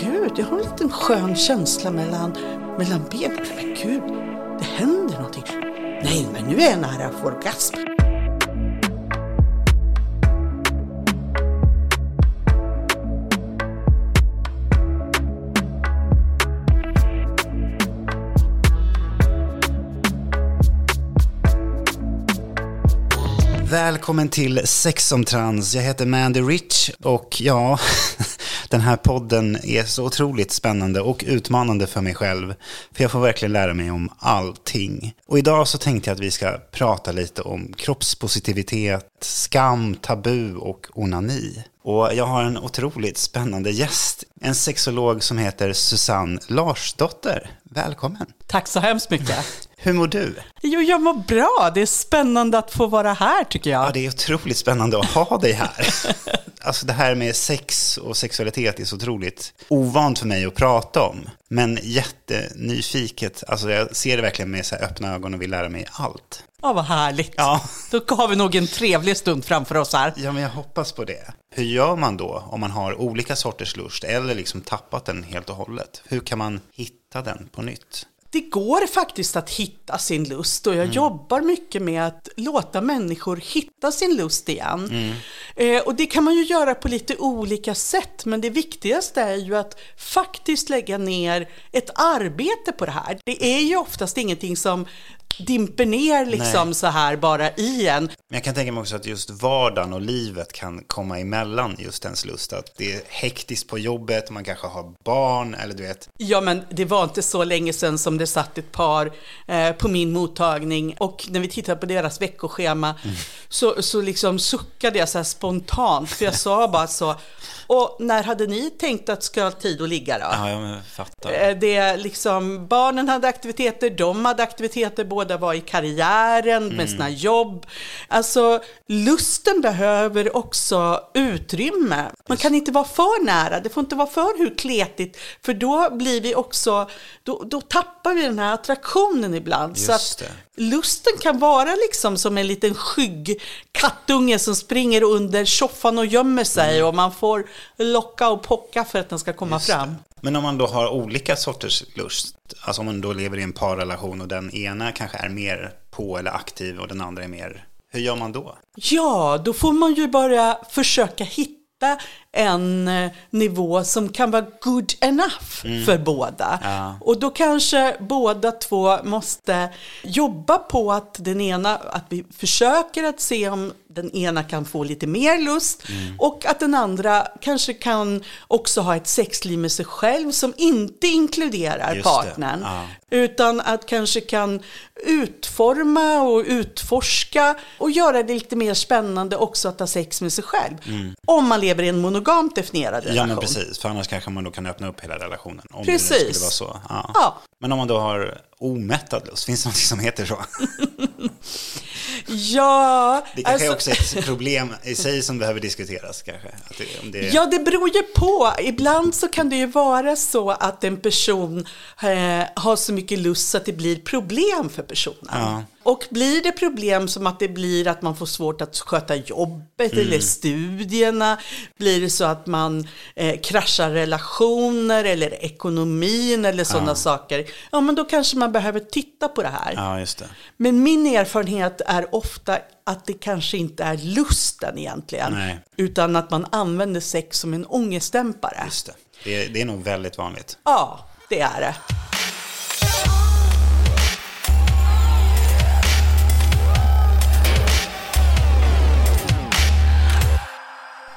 gud, jag har en liten skön känsla mellan, mellan benen. Men gud, det händer någonting. Nej, men nu är jag nära att få orgasm. Välkommen till Sex som trans. Jag heter Mandy Rich och ja, den här podden är så otroligt spännande och utmanande för mig själv. För jag får verkligen lära mig om allting. Och idag så tänkte jag att vi ska prata lite om kroppspositivitet, skam, tabu och onani. Och jag har en otroligt spännande gäst, en sexolog som heter Susanne Larsdotter. Välkommen! Tack så hemskt mycket. Hur mår du? Jo, jag mår bra. Det är spännande att få vara här tycker jag. Ja, det är otroligt spännande att ha dig här. Alltså det här med sex och sexualitet är så otroligt ovant för mig att prata om. Men jättenyfiket. Alltså jag ser det verkligen med så öppna ögon och vill lära mig allt. Ja, vad härligt. Ja. Då har vi nog en trevlig stund framför oss här. Ja, men jag hoppas på det. Hur gör man då om man har olika sorters lust eller liksom tappat den helt och hållet? Hur kan man hitta den på nytt? Det går faktiskt att hitta sin lust och jag jobbar mycket med att låta människor hitta sin lust igen. Eh, och det kan man ju göra på lite olika sätt, men det viktigaste är ju att faktiskt lägga ner ett arbete på det här. Det är ju oftast ingenting som dimper ner liksom Nej. så här bara i en. Men jag kan tänka mig också att just vardagen och livet kan komma emellan just ens lust. Att det är hektiskt på jobbet, man kanske har barn eller du vet. Ja, men det var inte så länge sedan som det satt ett par eh, på min mottagning. Och när vi tittade på deras veckoschema så, så liksom suckade jag så här spontant. För jag sa bara så och när hade ni tänkt att ska ha tid att ligga då? Ja, jag fattar. Eh, Det är liksom, barnen hade aktiviteter, de hade aktiviteter, båda var i karriären med sina jobb. Alltså, lusten behöver också utrymme. Man kan inte vara för nära, det får inte vara för hur kletigt, för då blir vi också, då, då tappar vi den här attraktionen ibland. så Just att det. Lusten kan vara liksom som en liten skygg kattunge som springer under soffan och gömmer sig och man får locka och pocka för att den ska komma Just fram. Men om man då har olika sorters lust, alltså om man då lever i en parrelation och den ena kanske är mer på eller aktiv och den andra är mer, hur gör man då? Ja, då får man ju bara försöka hitta en eh, nivå som kan vara good enough för båda. Ja. Och då kanske båda två måste jobba på att den ena, att vi försöker att se om den ena kan få lite mer lust och att den andra kanske kan också ha ett sexliv med sig själv som inte inkluderar Just det. partnern. Ja. Utan att kanske kan utforma och utforska och göra det lite mer spännande också att ha sex med sig själv. Om man lever i en monogamt definierad relation. Ja men precis, för annars kanske man då kan öppna upp hela relationen. Om det Precis. skulle vara så. Ja. Ja. Men om man då har omättad lust, finns det något som heter så? Ja, Det kanske alltså- är också ett problem i sig som behöver diskuteras kanske. Det, om det, Ja, det beror ju på. Ibland så kan det ju vara så att en person eh, har så mycket lust så att det blir problem för personen. Ja. Och blir det problem som att det blir att man får svårt att sköta jobbet Mm. eller studierna, blir det så att man eh, kraschar relationer eller ekonomin eller sådana saker, ja men då kanske man behöver titta på det här. Ja, just det. Men min erfarenhet är ofta att det kanske inte är lusten egentligen, Nej. utan att man använder sex som en ångestdämpare. Just det. Det, är- det är nog väldigt vanligt. Ja, det är det.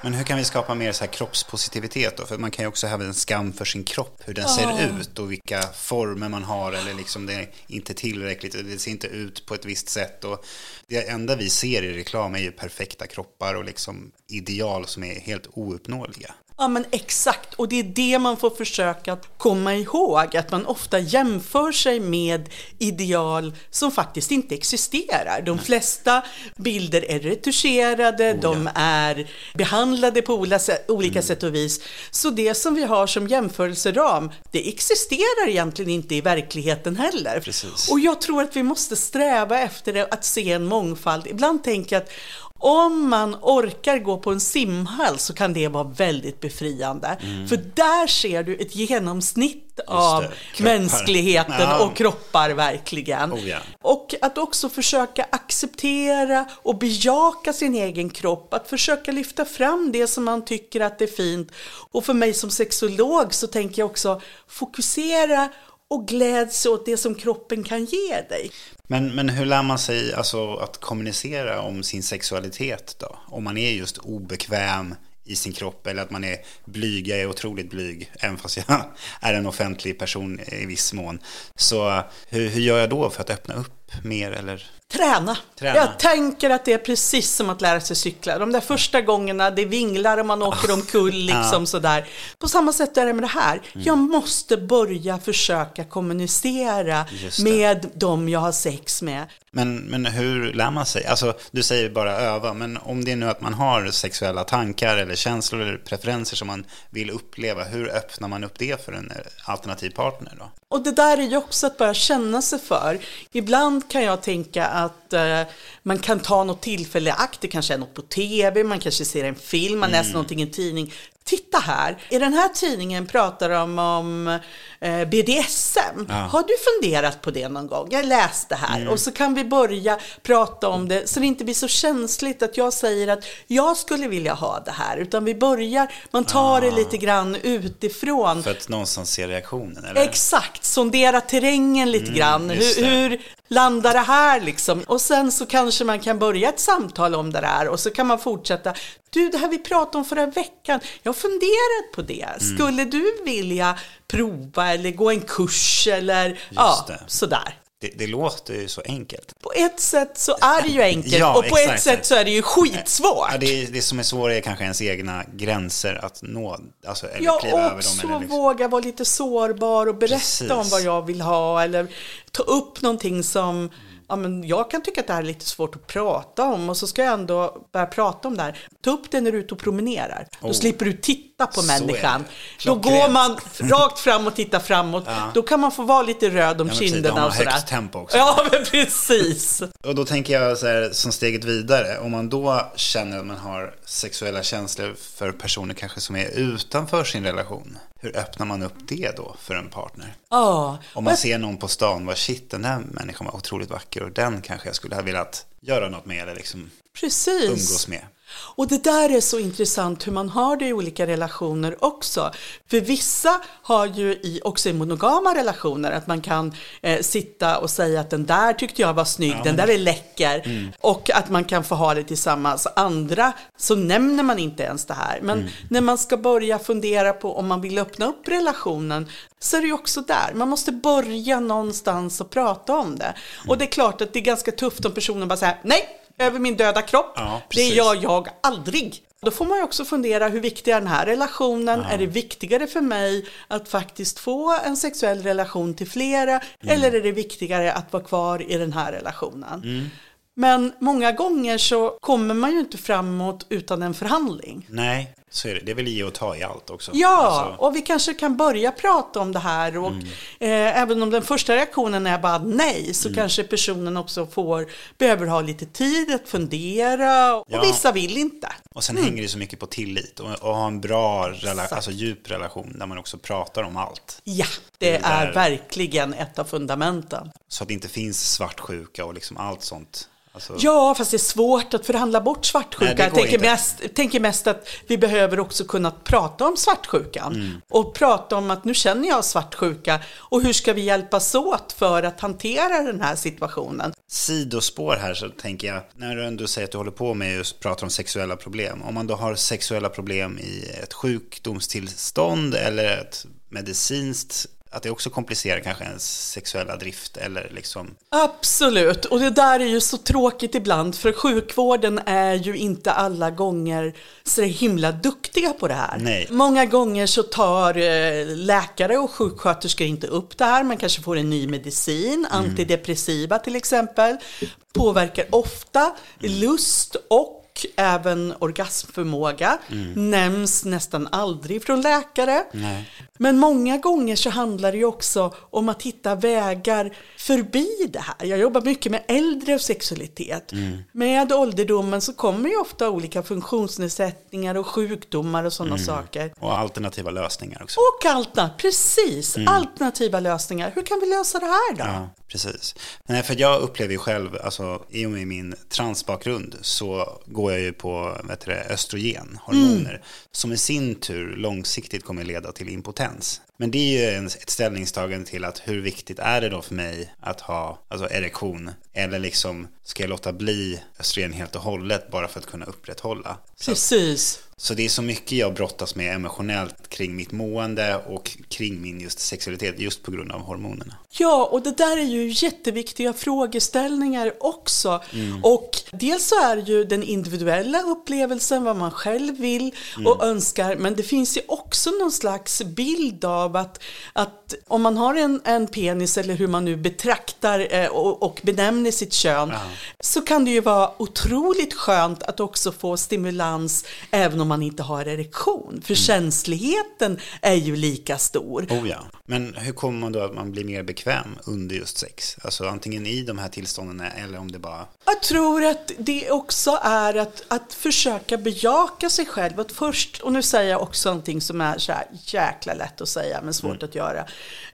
Men hur kan vi skapa mer så här kroppspositivitet då? För man kan ju också ha en skam för sin kropp, hur den ser ut och vilka former man har eller liksom det är inte tillräckligt, det ser inte ut på ett visst sätt. Och det enda vi ser i reklam är ju perfekta kroppar och liksom ideal som är helt ouppnåeliga. Ja men exakt, och det är det man får försöka att komma ihåg, att man ofta jämför sig med ideal som faktiskt inte existerar. De flesta bilder är retuscherade, de är behandlade på olika sätt, olika sätt och vis. Så det som vi har som jämförelseram, det existerar egentligen inte i verkligheten heller. Precis. Och jag tror att vi måste sträva efter att se en mångfald. Ibland tänker jag att Om man orkar gå på en simhall så kan det vara väldigt befriande. För där ser du ett genomsnitt av mänskligheten Ja. och kroppar verkligen. Oh, ja. Och att också försöka acceptera och bejaka sin egen kropp. Att försöka lyfta fram det som man tycker att det är fint. Och för mig som sexolog så tänker jag också fokusera och gläds åt det som kroppen kan ge dig. Men, men hur lär man sig alltså, att kommunicera om sin sexualitet då? Om man är just obekväm i sin kropp eller att man är blyg, jag är otroligt blyg, även fast jag är en offentlig person i viss mån. Så eh, hur, hur gör jag då för att öppna upp mer eller? Träna. Träna. Jag tänker att det är precis som att lära sig cykla. De där första gångerna, det vinglar och man åker omkull liksom sådär. På samma sätt är det med det här. Mm. Jag måste börja försöka kommunicera med dem jag har sex med. Men, men hur lär man sig? Alltså, du säger bara öva, men om det är nu att man har sexuella tankar eller känslor eller preferenser som man vill uppleva, hur öppnar man upp det för en eh, alternativ partner då? Och det där är ju också att börja känna sig för. Ibland kan jag tänka att eh, man kan ta något tillfälle akt, det kanske är något på tv, man kanske ser en film, man Mm. läser någonting i en tidning. Titta här, i den här tidningen pratar de om eh, BDSM. Har du funderat på det någon gång? Jag läste här Mm. och så kan vi börja prata om det så det inte blir så känsligt att jag säger att jag skulle vilja ha det här. Utan vi börjar, man tar det lite grann utifrån. För att någonstans se reaktionen, eller? Exakt, sondera terrängen lite grann. Mm, just Hur, hur landar det här liksom? Och sen så kanske man kan börja ett samtal om det där och så kan man fortsätta. Du, det här vi pratade om förra veckan, jag har funderat på det. Mm. Skulle du vilja prova eller gå en kurs eller ja, det. sådär. Det, det låter ju så enkelt. På ett sätt så är det ju enkelt Ja, och på exakt. ett sätt så är det ju skitsvårt. Ja, det, det som är svårt är kanske ens egna gränser att nå, alltså, eller Ja, kliva över dem. Eller liksom. våga vara lite sårbar och berätta Precis. om vad jag vill ha eller ta upp någonting som Ja, men jag kan tycka att det här är lite svårt att prata om och så ska jag ändå börja prata om det här. Ta upp det när du är ute och promenerar. Då Oh. slipper du titta på Så människan. Då går man rakt fram och tittar framåt. Då kan man få vara lite röd om Ja, kinderna och sådär. tempo också. Ja, men precis. Och då tänker jag så här, som steget vidare, om man då känner att man har sexuella känslor för personer kanske som är utanför sin relation, hur öppnar man upp det då för en partner? Ja, Om man ser någon på stan, vad shit, den där människan var otroligt vacker och den kanske jag skulle ha velat göra något med eller liksom precis. umgås med. Och det där är så intressant hur man har det i olika relationer också. För vissa har ju i, också i monogama relationer att man kan eh, sitta och säga att den där tyckte jag var snygg, den där är läcker. Och att man kan få ha det tillsammans. Andra så nämner man inte ens det här. Men när man ska börja fundera på om man vill öppna upp relationen så är det ju också där. Man måste börja någonstans och prata om det. Och det är klart att det är ganska tufft om personen bara säger nej, över min döda kropp. Ja, det gör jag aldrig. Då får man ju också fundera hur viktig är den här relationen? Är det viktigare för mig att faktiskt få en sexuell relation till flera? Eller är det viktigare att vara kvar i den här relationen? Men många gånger så kommer man ju inte framåt utan en förhandling. Nej, så är det. Det är väl ge och ta i allt också. Ja, Alltså, och vi kanske kan börja prata om det här. Och, eh, även om den första reaktionen är bara nej, så kanske personen också får, behöver ha lite tid att fundera. Och Ja. vissa vill inte. och sen hänger det så mycket på tillit och, och ha en bra, rela- alltså djup relation där man också pratar om allt. Ja, det Det är där- verkligen ett av fundamenten. Så att det inte finns svartsjuka och liksom allt sånt. Alltså, Ja, fast det är svårt att förhandla bort svartsjuka. Nej, jag tänker mest, tänker mest att vi behöver också kunna prata om svartsjukan. Mm. Och prata om att nu känner jag svartsjuka och hur ska vi hjälpas åt för att hantera den här situationen. Sidospår här så tänker jag, när du ändå säger att du håller på med just pratar om sexuella problem. Om man då har sexuella problem i ett sjukdomstillstånd eller ett medicinskt, att det också komplicerar kanske ens sexuella drift eller liksom, Absolut, och det där är ju så tråkigt ibland för sjukvården är ju inte alla gånger så himla duktiga på det här. Nej. Många gånger så tar eh, läkare och sjuksköterskor inte upp det här. Man kanske får en ny medicin, antidepressiva till exempel. Påverkar ofta lust och även orgasmförmåga. Nämns nästan aldrig från läkare. nej. Men många gånger så handlar det ju också om att hitta vägar förbi det här. Jag jobbar mycket med äldre och sexualitet. Med ålderdomen så kommer ju ofta olika funktionsnedsättningar och sjukdomar och sådana saker. Och alternativa lösningar också. Och alternativ, precis, alternativa lösningar. Hur kan vi lösa det här då? Ja, precis. Nej, för jag upplever ju själv, alltså, i och med min transbakgrund så går jag ju på vet du, östrogen, hormoner, som i sin tur långsiktigt kommer leda till impotens. Men det är ju en, ett ställningstagande till att hur viktigt är det då för mig att ha alltså erektion? Eller liksom, ska jag låta bli östrogen helt och hållet bara för att kunna upprätthålla? Så, Precis. så det är så mycket jag brottas med emotionellt kring mitt mående och kring min just sexualitet just på grund av hormonerna. Ja, och det där är ju jätteviktiga frågeställningar också. Och dels så är ju den individuella upplevelsen, vad man själv vill och önskar, men det finns ju också någon slags bild av att, att om man har en, en penis eller hur man nu betraktar eh, och, och benämner sitt kön, så kan det ju vara otroligt skönt att också få stimulans även om man inte har erektion. För känsligheten är ju lika stor. Oh ja. Men hur kommer man då att man blir mer bekväm under just sex? Alltså antingen i de här tillstånden eller om det bara... Jag tror att det också är att, att försöka bejaka sig själv. Att först, och nu säger jag också någonting som är så här jäkla lätt att säga men svårt att göra.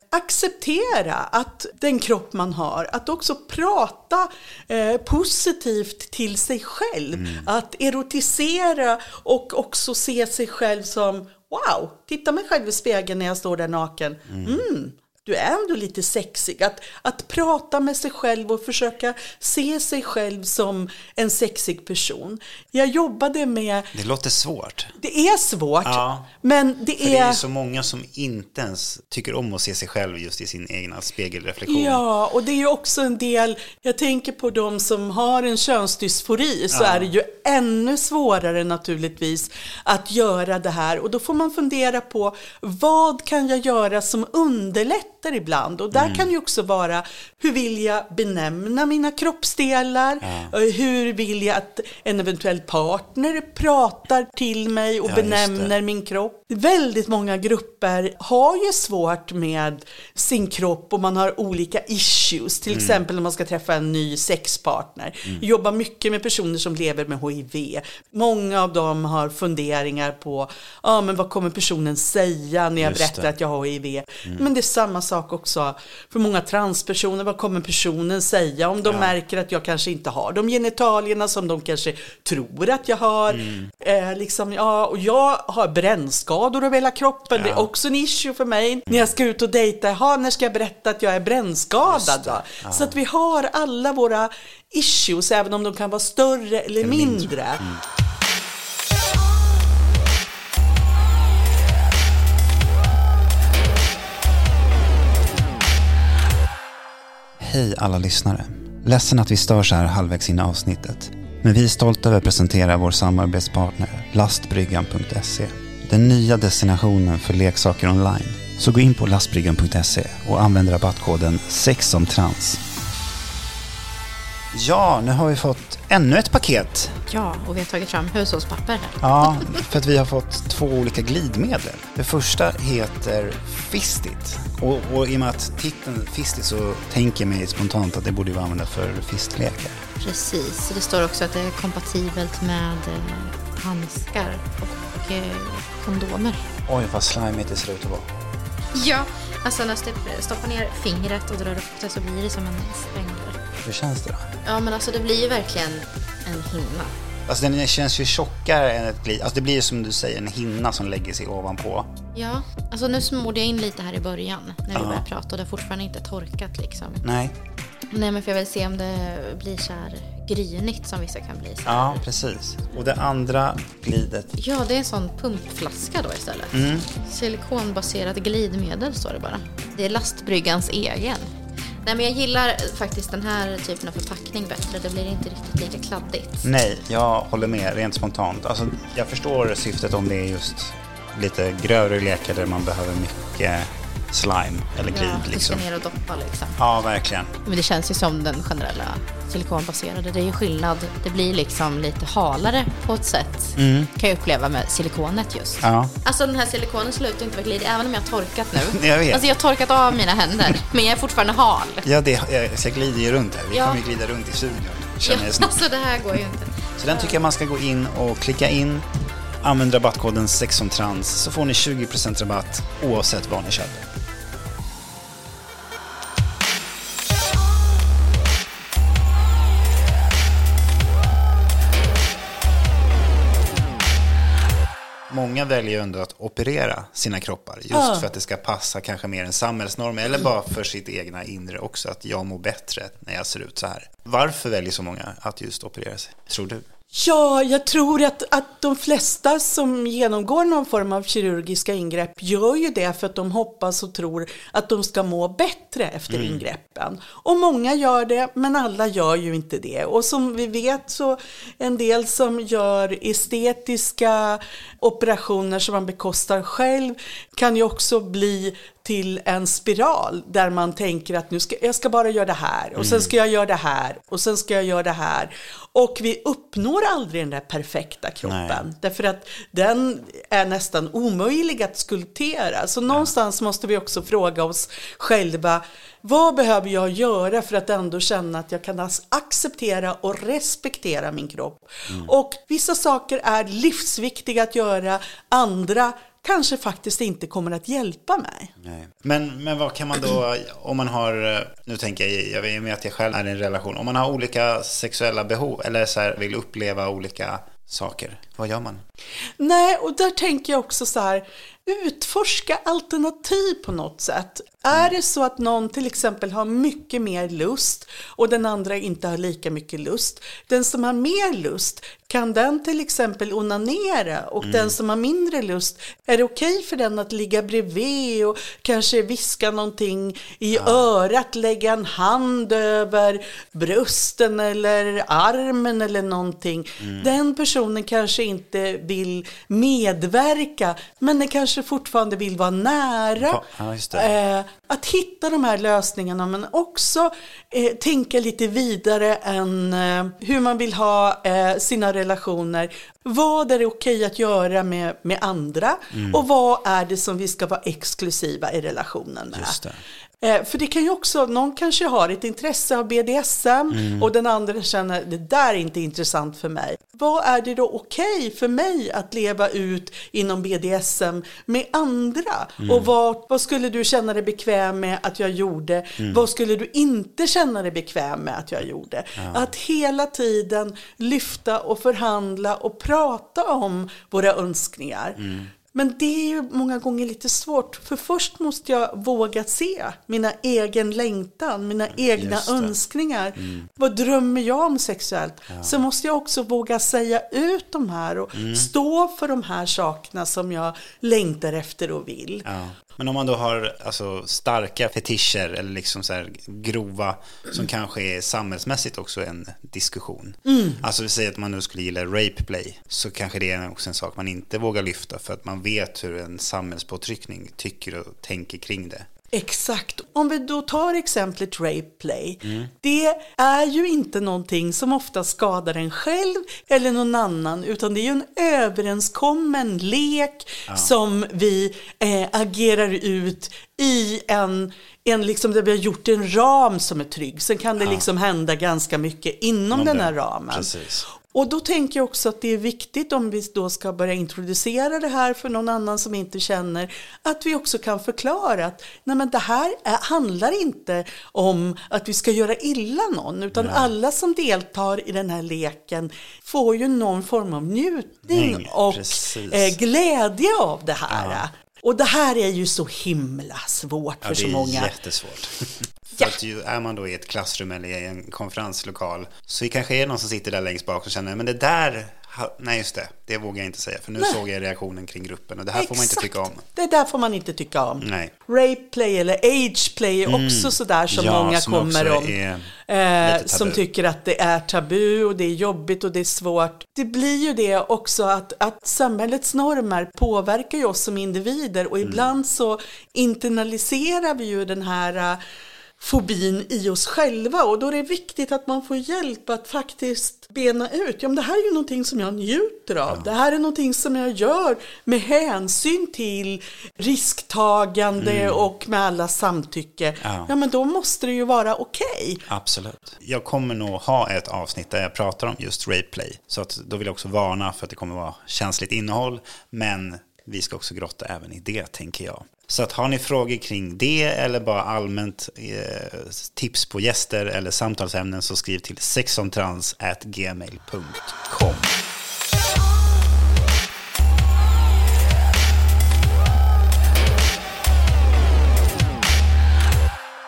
Acceptera att den kropp man har, att också prata eh, positivt till sig själv. Att erotisera och också se sig själv som wow, titta mig själv i spegeln när jag står där naken. Mm, du är ändå lite sexig. Att, att prata med sig själv och försöka se sig själv som en sexig person. Jag jobbade med, Det låter svårt. det är svårt, Ja. men det För det är är... så många som inte ens tycker om att se sig själv just i sin egna spegelreflektion. Ja, och det är ju också en del, jag tänker på de som har en könsdysfori, så är det ju ännu svårare naturligtvis att göra det här. Och då får man fundera på, vad kan jag göra som underlättar ibland? Och där kan ju också vara, hur vill jag benämna mina kroppsdelar? Eh, Hur vill jag att en eventuell partner pratar till mig och Ja, benämner min kropp? Väldigt många grupper har ju svårt med sin kropp och man har olika issues. Till exempel när man ska träffa en ny sexpartner. Jag jobbar mycket med personer som lever med HIV. Många av dem har funderingar på ah, men vad kommer personen säga när jag Just berättar det. att jag har HIV. Men det är samma sak också för många transpersoner. Vad kommer personen säga om de märker att jag kanske inte har de genitalierna som de kanske tror att jag har. Eh, liksom, ja, och jag har brännskador över hela kroppen. Det är också en issue för mig. När jag ska ut och dejta, jaha, när ska jag berätta att jag är brännskadad? Då? Så att vi har alla våra issues, även om de kan vara större eller, mindre. mindre. Hej alla lyssnare. Ledsen att vi stör så här halvvägs in i avsnittet. Men vi är stolta över att presentera vår samarbetspartner lastbryggan.se. Den nya destinationen för leksaker online. Så gå in på lastbryggan.se och använd rabattkoden sexomtrans. Ja, nu har vi fått ännu ett paket. Ja, och vi har tagit fram hushållspapper här. Ja, för att vi har fått två olika glidmedel. Det första heter Fistit. Och, och i och med att titeln Fistit så tänker jag mig spontant att det borde vara använda för fistlekar. Precis, det står också att det är kompatibelt med eh, handskar och eh, kondomer. Oj, vad slimigt det ser ut att vara. Ja, alltså när du stoppar ner fingret och drar upp det så blir det som en sprängel. Det då? Ja, men alltså det blir ju verkligen en hinna. Alltså den känns ju tjockare än ett glid. Alltså det blir som du säger en hinna som lägger sig ovanpå. Ja, alltså nu smorde jag in lite här i början när vi började prata och det har fortfarande inte torkat liksom. Nej. Nej, men för jag vill se om det blir så här grynigt som vissa kan bli. Så. Ja, precis. Och det andra glidet. Ja, det är en sån pumpflaska då istället. Silikonbaserat glidmedel står det bara. Det är lastbryggans egen. Nej, men jag gillar faktiskt den här typen av förpackning bättre. Det blir inte riktigt lika kladdigt. Nej, jag håller med rent spontant. Alltså, jag förstår syftet om det är just lite grövre lekar där man behöver mycket slime eller glid. Ja, liksom. ner och doppa liksom. Ja, verkligen. Men det känns ju som den generella silikonbaserade. Det är ju skillnad. Det blir liksom lite halare på ett sätt. Kan jag uppleva med silikonet just. Mm. Ja. Alltså den här silikonen slutar inte vara glidig även om jag har torkat nu. Jag vet. Alltså jag har torkat av mina händer. Men jag är fortfarande hal. Ja, det, jag, så jag glider ju runt här. Vi Ja. kommer ju glida runt i studion. Ja, alltså det här går ju inte. Så den tycker jag man ska gå in och klicka in. Använd rabattkoden sexomtrans så får ni 20% rabatt oavsett vad ni köper. Många väljer ju ändå att operera sina kroppar just Ja. för att det ska passa kanske mer en samhällsnorm eller bara för sitt egna inre också, att jag mår bättre när jag ser ut så här. Varför väljer så många att just operera sig, tror du? Ja, jag tror att, att de flesta som genomgår någon form av kirurgiska ingrepp gör ju det för att de hoppas och tror att de ska må bättre efter ingreppen. Och många gör det, men alla gör ju inte det. Och som vi vet så en del som gör estetiska operationer som man bekostar själv kan ju också bli till en spiral där man tänker att nu ska, jag ska bara göra det här och sen ska jag göra det här och sen ska jag göra det här. Och vi uppnår aldrig den där perfekta kroppen. Nej. Därför att den är nästan omöjlig att skulptera. Så någonstans måste vi också fråga oss själva, vad behöver jag göra för att ändå känna att jag kan ac- acceptera och respektera min kropp? Och vissa saker är livsviktiga att göra, andra kanske faktiskt inte kommer att hjälpa mig. Nej. Men, men vad kan man då, om man har, eh, nu tänker jag, jag vet med att jag själv är i en relation, om man har olika sexuella behov eller så här, vill uppleva olika saker, vad gör man? Nej, och där tänker jag också så här, utforska alternativ på något sätt. Är det så att någon till exempel har mycket mer lust och den andra inte har lika mycket lust, den som har mer lust, kan den till exempel onanera och den som har mindre lust, är det okej för den att ligga bredvid och kanske viska någonting i örat, lägga en hand över brösten eller armen eller någonting. Den personen kanske inte vill medverka, men den kanske fortfarande vill vara nära. Ja. Eh, att hitta de här lösningarna men också eh, tänka lite vidare än eh, hur man vill ha eh, sina relationer. Vad är det okej att göra med, med andra Mm. och vad är det som vi ska vara exklusiva i relationen med? Det. Eh, för det kan ju också, någon kanske har ett intresse av BDSM Mm. och den andra känner det där är inte intressant för mig. Vad är det då okej för mig att leva ut inom BDSM med andra? Mm. Och vad, vad skulle du känna dig bekväm med att jag gjorde? Mm. Vad skulle du inte känna dig bekväm med att jag gjorde? Att hela tiden lyfta och förhandla och prata om våra önskningar. Mm. Men det är ju många gånger lite svårt, för först måste jag våga se mina egen längtan, mina egna Just det. Mm. önskningar. Vad drömmer jag om sexuellt? Så måste jag också våga säga ut de här och Mm. stå för de här sakerna som jag längtar efter och vill. Ja. Men om man då har alltså, starka fetischer eller liksom så grova som kanske är samhällsmässigt också en diskussion. Alltså vi säger att man nu skulle gilla rape play så kanske det är också en sak man inte vågar lyfta för att man vet hur en samhällspåtryckning tycker och tänker kring det. Exakt. Om vi då tar exemplet rape play. Det är ju inte någonting som ofta skadar en själv eller någon annan utan det är ju en överenskommen lek som vi eh, agerar ut i en, en liksom där vi har gjort en ram som är trygg. Sen kan det liksom hända ganska mycket inom Om den här ramen. Precis. Och då tänker jag också att det är viktigt om vi då ska börja introducera det här för någon annan som inte känner, att vi också kan förklara att nej men det här är, handlar inte om att vi ska göra illa någon, utan alla som deltar i den här leken får ju någon form av njutning Nej, och precis. eh, glädje av det här. Och det här är ju så himla svårt Ja, för det så är många. jättesvårt. Ja. För att ju, är man då i ett klassrum eller i en konferenslokal så kanske är någon som sitter där längst bak och känner men det där nej, just det. Det vågar jag inte säga, för nu nej. såg jag reaktionen kring gruppen och det här Exakt. får man inte tycka om. Det där får man inte tycka om. Nej. Rape play eller age play är mm. också sådär som ja, många som kommer om. Eh, som tycker att det är tabu och det är jobbigt och det är svårt. Det blir ju det också att, att samhällets normer påverkar ju oss som individer och mm. ibland så internaliserar vi ju den här fobin i oss själva och då är det viktigt att man får hjälp att faktiskt bena ut, ja men det här är ju någonting som jag njuter av, ja. det här är någonting som jag gör med hänsyn till risktagande mm. och med alla samtycke, ja. ja. men då måste det ju vara okej. Okay. Absolut. Jag kommer nog ha ett avsnitt där jag pratar om just rape play, så att då vill jag också varna för att det kommer vara känsligt innehåll, men vi ska också grotta även i det tänker jag. Så att har ni frågor kring det eller bara allmänt eh, tips på gäster eller samtalsämnen så skriv till sexomtrans@gmail.com.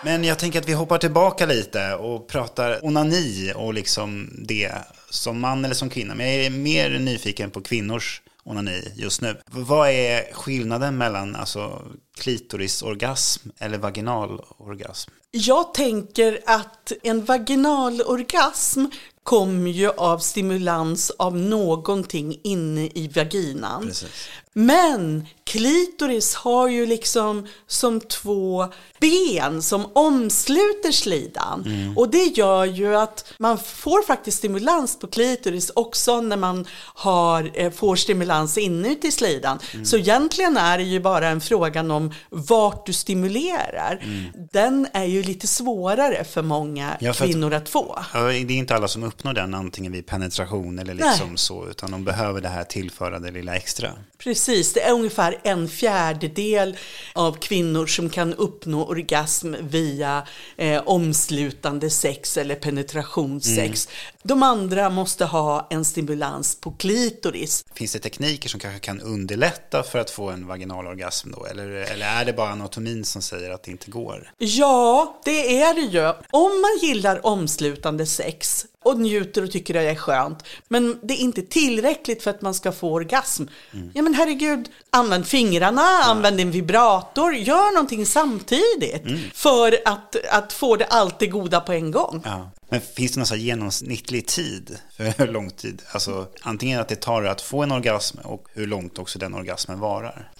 Men jag tänker att vi hoppar tillbaka lite och pratar onani och liksom det som man eller som kvinna. Men jag är mer nyfiken på kvinnors onani just nu. Vad är skillnaden mellan alltså, klitorisorgasm eller vaginalorgasm? Jag tänker att en vaginalorgasm kommer ju av stimulans av någonting inne i vaginan. Precis. Men klitoris har ju liksom som två ben som omsluter slidan. Mm. Och det gör ju att man får faktiskt stimulans på klitoris också när man har, eh, får stimulans inuti slidan. Mm. Så egentligen är det ju bara en fråga om vart du stimulerar. Mm. Den är ju lite svårare för många ja, för kvinnor att, att, få. Ja, det är inte alla som uppnår den antingen vid penetration eller liksom Nej. så, utan de behöver det här tillförande lilla extra. Precis, det är ungefär en fjärdedel av kvinnor som kan uppnå orgasm via eh, omslutande sex eller penetrationssex. Mm. De andra måste ha en stimulans på klitoris. Finns det tekniker som kanske kan underlätta för att få en vaginalorgasm då? Eller, eller är det bara anatomin som säger att det inte går? Ja, det är det ju. Om man gillar omslutande sex och njuter och tycker det är skönt. Men det är inte tillräckligt för att man ska få orgasm. Mm. Ja men herregud, använd fingrarna, ja. använd en vibrator, gör någonting samtidigt. Mm. För att, att få det allt det goda på en gång. Ja. Men finns det någon genomsnittlig tid för hur lång tid? Alltså antingen att det tar att få en orgasm och hur långt också den orgasmen varar.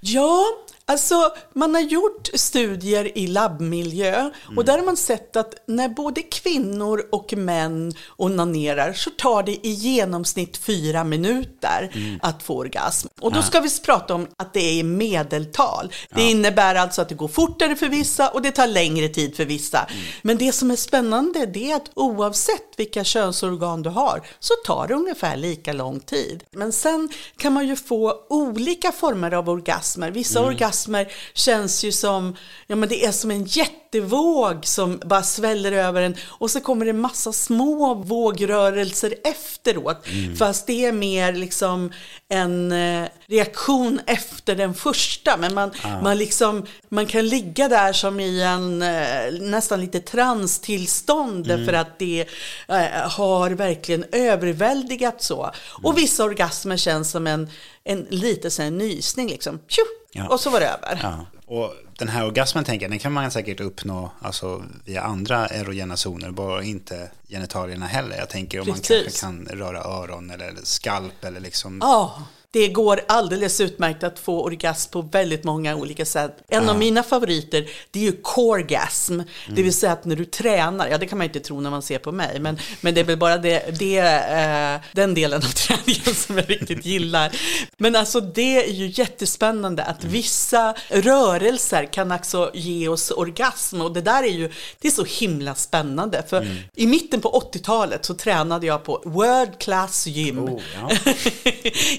Ja, Alltså, man har gjort studier i labbmiljö mm. och där har man sett att när både kvinnor och män onanerar så tar det i genomsnitt fyra minuter mm. att få orgasm. Och då ska vi prata om att det är medeltal. Det ja. innebär alltså att det går fortare för vissa och det tar längre tid för vissa. Mm. Men det som är spännande det är att oavsett vilka könsorgan du har så tar det ungefär lika lång tid. Men sen kan man ju få olika former av orgasmer. Vissa mm. orgasmer orgasmer känns ju som, ja men det är som en jättevåg som bara sväller över en och så kommer det massa små vågrörelser efteråt. Mm. Fast det är mer liksom en eh, reaktion efter den första. Men man, ah. man, liksom, man kan ligga där som i en eh, nästan lite transtillstånd mm. för att det eh, har verkligen överväldigat så. Mm. Och vissa orgasmer känns som en, en lite så nysning liksom. Tju! Ja. Och så var det över. Ja. Och den här orgasmen tänker jag, den kan man säkert uppnå alltså, via andra erogena zoner, bara inte genitalierna heller. Jag tänker om Precis. man kanske kan röra öron eller skalp eller liksom. Ja, det går alldeles utmärkt att få orgasm på väldigt många olika sätt. En ja. av mina favoriter, det är ju coregasm. Mm. Det vill säga att när du tränar, ja det kan man inte tro när man ser på mig, men, men det är väl bara det, det eh, den delen av träningen som jag riktigt gillar. Men alltså det är ju jättespännande att mm. vissa rörelser kan också ge oss orgasm och det där är ju, det är så himla spännande. För mm. i mitten på 80-talet så tränade jag på World Class Gym oh, ja.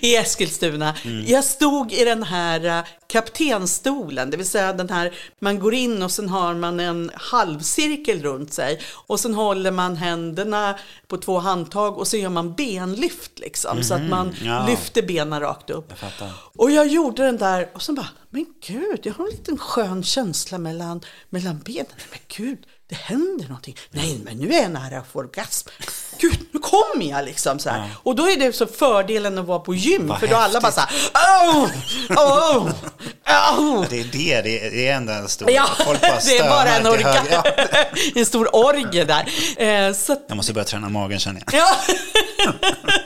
i Eskilstuna. Mm. Jag stod i den här uh, kaptenstolen, det vill säga den här, man går in och sen har man en halvcirkel runt sig och sen håller man händerna på två handtag och så gör man benlyft liksom mm så att man mhm. ja. lyfter benen rakt upp. Jag och jag gjorde den där och sen bara, men gud, jag har en liten skön känsla mellan, mellan benen. Men gud, det händer någonting. Nej, men nu är jag nära att få orgasm. Gud, nu kommer jag liksom så här. Och då är det så fördelen att vara på gym, Vad för då alla bara så här, oh, oh, oh. Det är det, det är, ändå en stor... Ja, folk bara det är bara en, orga. Ja. en stor orgie där. Eh, så att, Jag måste börja träna magen känner jag. Ja.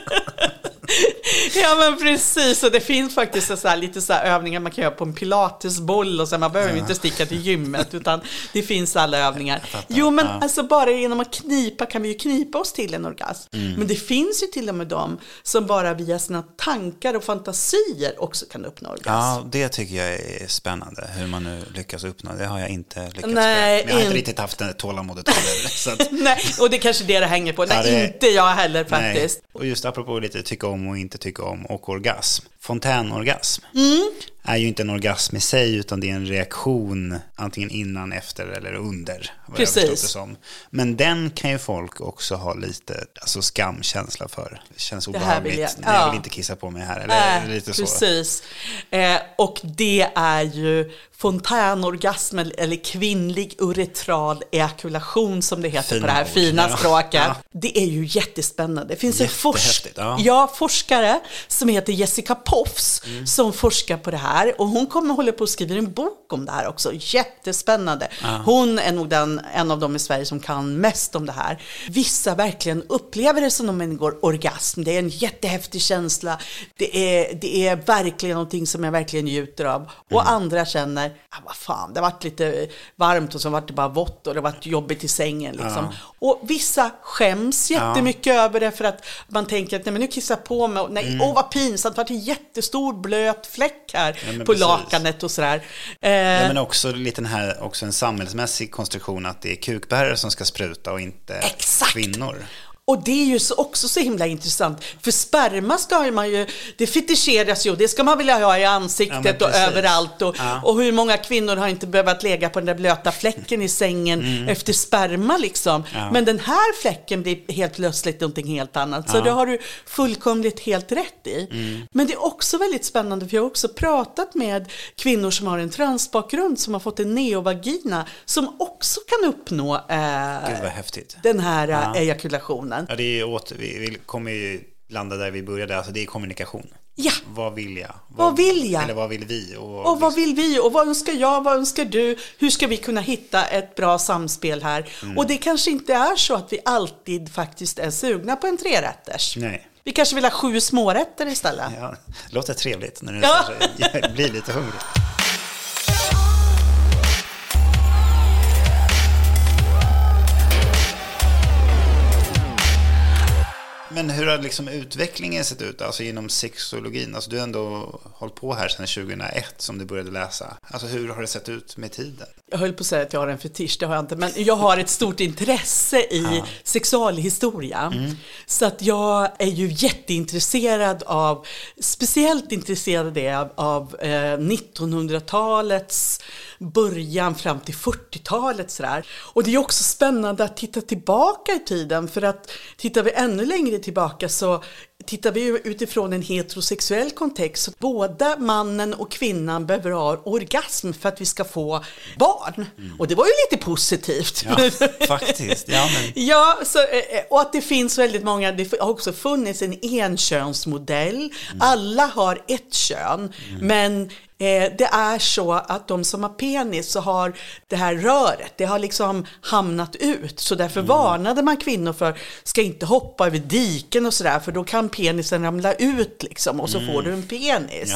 ja men precis, och det finns faktiskt så här, lite så här övningar man kan göra på en pilatesboll och så här, man behöver inte sticka till gymmet utan det finns alla övningar. Jo men Ja. alltså bara genom att knipa kan vi ju knipa oss till en orgasm. Mm. Men det finns ju till och med de som bara via sina tankar och fantasier också kan uppnå orgasm. Ja, det tycker jag är spännande. Hur man nu lyckas uppnå. Det har jag inte lyckats Nej, med. Men jag har inte in- riktigt haft det tålamodet heller. Att, Nej, och det är kanske det det hänger på. Nej, Ja, det- inte jag heller faktiskt. Nej. Och just apropå lite tycka om och inte tycka om och orgasm. Fontänorgasm Mm. är ju inte en orgasm i sig utan det är en reaktion antingen innan, efter eller under. Vad Precis. Jag. Men den kan ju folk också ha lite alltså, skamkänsla för. Det känns obehagligt. jag- jag, ja. vill inte kissa på mig här. Eller Nej, lite så. precis. Eh, och det är ju fontänorgasm eller- kvinnlig uretral ejakulation som det heter Fina på det här ord. fina Ja. språket. Ja. Det är ju jättespännande. Det finns en forsk ja. forskare som heter Jessica Poffs Mm. som forskar på det här och hon kommer hålla på att skriva en bok om det här också. Jättespännande. Hon är nog den, en av dem i Sverige som kan mest om det här. Vissa verkligen upplever det som om en går orgasm. Det är en jättehäftig känsla. Det är, det är verkligen någonting som jag verkligen njuter av. Och Mm. andra känner, ah, vad fan, det har varit lite varmt och så vart det bara vått och det har varit jobbigt i sängen. Liksom. Och vissa skäms jättemycket över det för att man tänker att nej, men nu kissar jag på mig. Och, nej, åh vad pinsamt, det har varit en jättestor blöt fläck här. Ja, på precis. lakanet och sådär. Eh, Ja, men också lite den här, också en samhällsmässig konstruktion att det är kukbärare som ska spruta och inte Exakt. kvinnor. Och det är ju så, också så himla intressant. För sperma ska man ju, det fetischeras ju, det ska man vilja ha i Ja, ansiktet men och överallt. Och, Ja. och hur många kvinnor har inte behövt lägga på den där blöta fläcken i sängen efter sperma liksom. Mm. Ja. Men den här fläcken blir helt plötsligt någonting helt annat. Så det har du fullkomligt helt rätt i. Mm. Men det är också väldigt spännande för jag har också pratat med kvinnor som har en transbakgrund som har fått en neovagina som också kan uppnå eh, den här eh, Ja. Ejakulationen. Ja, det är åter, vi, vi kommer ju landa där vi började, alltså det är kommunikation. Ja. Vad vill jag? Vad vill jag? Eller vad vill vi? Och, Och vad vill vi? Och vad önskar jag? Vad önskar du? Hur ska vi kunna hitta ett bra samspel här? Mm. Och det kanske inte är så att vi alltid faktiskt är sugna på en trerätters. Nej. Vi kanske vill ha sju smårätter istället. Ja, det låter trevligt när du Ja. blir lite hungrig. Men hur har liksom utvecklingen sett ut alltså inom sexologin? Alltså du har ändå hållit på här sedan 2001 som du började läsa. Alltså hur har det sett ut med tiden? Jag höll på att säga att jag har en fetisch, det har jag inte, men jag har ett stort intresse i sexualhistoria. Så att jag är ju jätteintresserad av, speciellt intresserad av, av eh, 1900-talets början fram till 40-talet sådär. Och det är också spännande att titta tillbaka i tiden, för att tittar vi ännu längre tillbaka så tittar vi utifrån en heterosexuell kontext. Så båda mannen och kvinnan behöver ha orgasm för att vi ska få barn. Och det var ju lite positivt. Ja, faktiskt. Ja, men... Ja, så, eh, och att det finns väldigt många, det har också funnits en enkönsmodell. Alla har ett kön, men eh, det är så att de som har penis så har det här röret, det har liksom hamnat ut. Så därför varnade man kvinnor för, ska inte hoppa över diken och sådär, för då kan penisen ramla ut liksom och så får du en penis.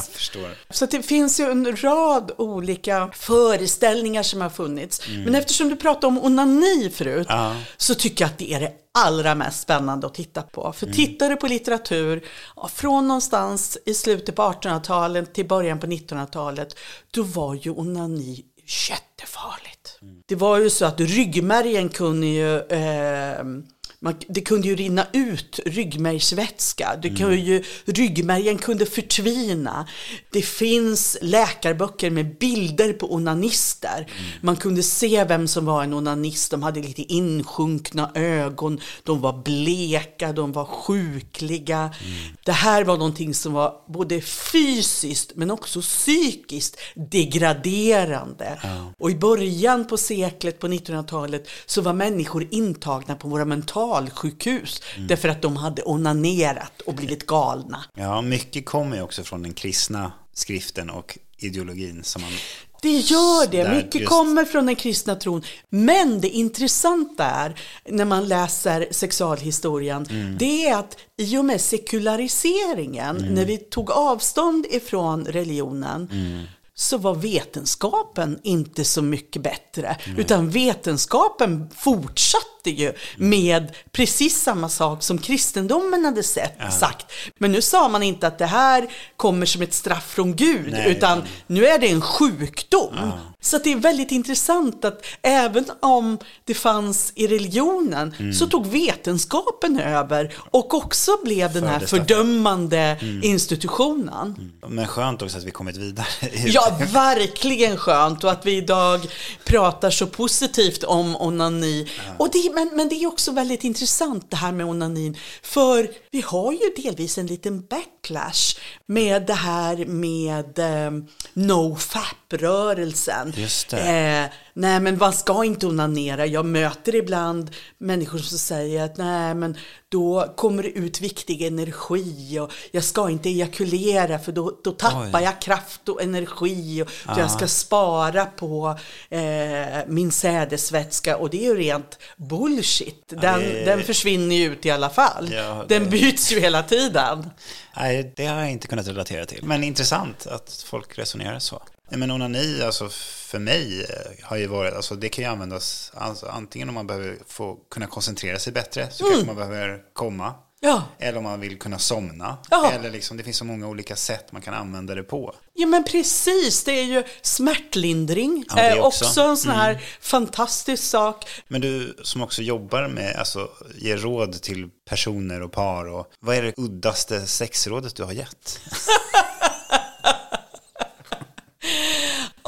Så det finns ju en rad olika föreställningar som har funnits. Men eftersom du pratade om onani förut Ja. så tycker jag att det är det allra mest spännande att titta på. För tittar du på litteratur från någonstans i slutet på 1800-talet till början på 1900-talet, då var ju onani jättefarligt. Det var ju så att ryggmärgen kunde ju eh, man, det kunde ju rinna ut ryggmärgsvätska, det kunde ju, ryggmärgen kunde förtvina. Det finns läkarböcker med bilder på onanister. Man kunde se vem som var en onanist, de hade lite insjunkna ögon, de var bleka, de var sjukliga. Det här var någonting som var både fysiskt men också psykiskt degraderande. Och i början på seklet, på 1900-talet, så var människor intagna på våra mentalsjukhus därför att de hade onanerat och blivit galna. Ja, mycket kommer ju också från den kristna skriften och ideologin som man... Det gör det. Mycket just- kommer från den kristna tron. Men det intressanta är, när man läser sexualhistorien, Mm. det är att i och med sekulariseringen, Mm. när vi tog avstånd ifrån religionen, Mm. så var vetenskapen inte så mycket bättre. Utan vetenskapen fortsatte ju med precis samma sak som kristendomen hade sett, sagt. Men nu sa man inte att det här kommer som ett straff från Gud, Nej, utan utan- nu är det en sjukdom. Så att det är väldigt intressant att även om det fanns i religionen Mm. så tog vetenskapen över och också blev den här fördömande Mm. institutionen. Men skönt också att vi kommit vidare. Ja, verkligen skönt och att vi idag pratar så positivt om onani. Och det, men, men det är också väldigt intressant det här med onanin. För vi har ju delvis en liten backlash med det här med eh, no-fap-rörelsen. Just det. Eh, nej, men man ska inte onanera. Jag möter ibland människor som säger att nej, men då kommer det ut viktig energi och jag ska inte ejakulera för då, då tappar Oj. jag kraft och energi och så jag ska spara på eh, min sädesvätska och det är ju rent bullshit. Den, det- den försvinner ju ut i alla fall. Ja, Den det- byts ju hela tiden. Nej, det har jag inte kunnat relatera till. Men intressant att folk resonerar så. Nej, Men onani, alltså för mig, eh, har ju varit, alltså det kan ju användas, alltså, antingen om man behöver få kunna koncentrera sig bättre, så kanske man behöver komma. Ja. Eller om man vill kunna somna. Ja. Eller liksom, det finns så många olika sätt man kan använda det på. Ja men precis, det är ju smärtlindring. Ja, det eh, också. också en sån här fantastisk sak. Men du som också jobbar med, alltså ger råd till personer och par. Och, vad är det uddaste sexrådet du har gett?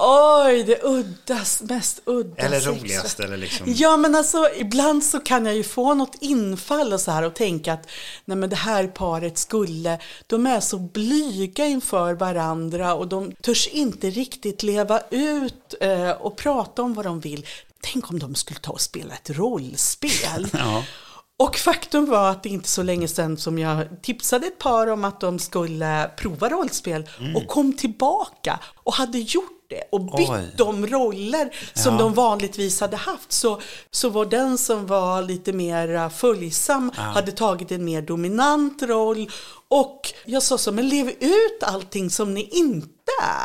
Oj, det uddas, mest udda Eller roligast, eller liksom... Ja, men alltså ibland så kan jag ju få något infall och så här och tänka att nej men det här paret skulle, de är så blyga inför varandra och de törs inte riktigt leva ut eh, och prata om vad de vill. Tänk om de skulle ta och spela ett rollspel. Ja. Och faktum var att det inte så länge sedan som jag tipsade ett par om att de skulle prova rollspel Mm. och kom tillbaka och hade gjort det och bytt Oj. de roller som Ja. de vanligtvis hade haft. Så, så var den som var lite mer följsam hade tagit en mer dominant roll och jag sa så, men lev ut allting som ni inte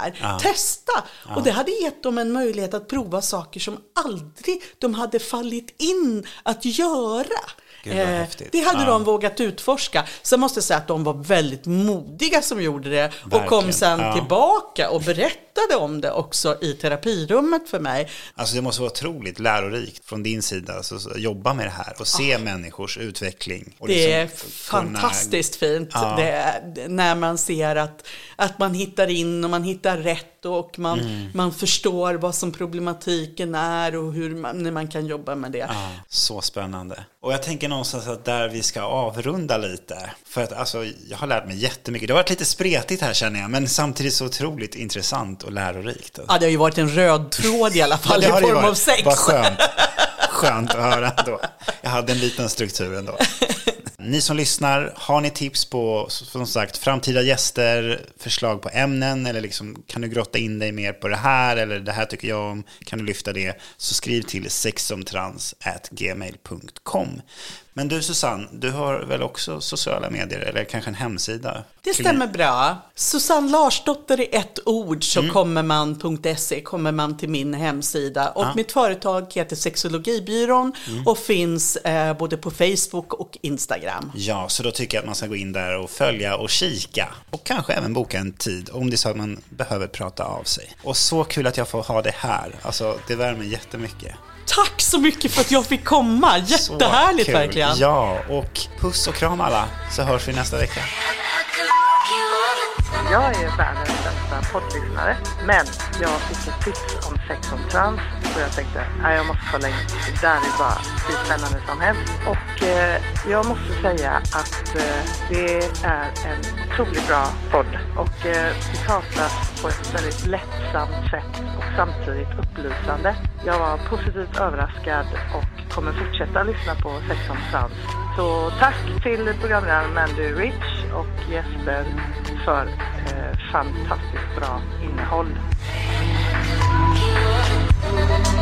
är. Testa! Och det hade gett dem en möjlighet att prova saker som aldrig de hade fallit in att göra. Gud, vad Eh, häftigt. det hade Ja. de vågat utforska. Sen måste jag säga att de var väldigt modiga som gjorde det och kom sen Ja. tillbaka och berättade om det också i terapirummet för mig. Alltså det måste vara otroligt lärorikt från din sida, alltså, så jobba med det här och se människors utveckling. Det är liksom kunna- fantastiskt fint Ja. det är, när man ser att, att man hittar in och man hittar rätt och man, Mm. man förstår vad som problematiken är och hur man, man kan jobba med det. Ja, så spännande. Och jag tänker någonstans att där vi ska avrunda lite. För att alltså, jag har lärt mig jättemycket. Det har varit lite spretigt här känner jag, men samtidigt så otroligt intressant och lärorikt. Ja, det har ju varit en röd tråd i alla fall har i form varit. av sex. Vad skönt. Skönt att höra ändå. Jag hade en liten struktur ändå. Ni som lyssnar, har ni tips på som sagt framtida gäster, förslag på ämnen eller liksom, kan du grotta in dig mer på det här eller det här tycker jag om, kan du lyfta det, så skriv till sexomtrans@gmail.com. Men du Susanne, du har väl också sociala medier eller kanske en hemsida? Det stämmer bra. Susanne Larsdotter i ett ord Mm. så kommer man.se kommer man till min hemsida. Och mitt företag heter Sexologibyrån Mm. och finns eh, både på Facebook och Instagram. Ja, så då tycker jag att man ska gå in där och följa och kika. Och kanske även boka en tid om det är så att man behöver prata av sig. Och så kul att jag får ha det här. Alltså, det värmer jättemycket. Tack så mycket för att jag fick komma. Jättehärligt verkligen. Fabian. Ja, och puss och kram alla, så hörs vi nästa vecka. Jag är världens bästa poddlyssnare, men jag fick ett tips om sex on trans och jag tänkte att jag måste kolla in. Det där är bara hur spännande som helst. Och eh, jag måste säga att eh, det är en otroligt bra podd och eh, det pratas på ett väldigt lättsamt sätt och samtidigt upplysande. Jag var positivt överraskad och kommer fortsätta lyssna på Sex on Sounds. Så tack till programledaren Mandy Rich och Jesper för eh, fantastiskt bra innehåll. Bye.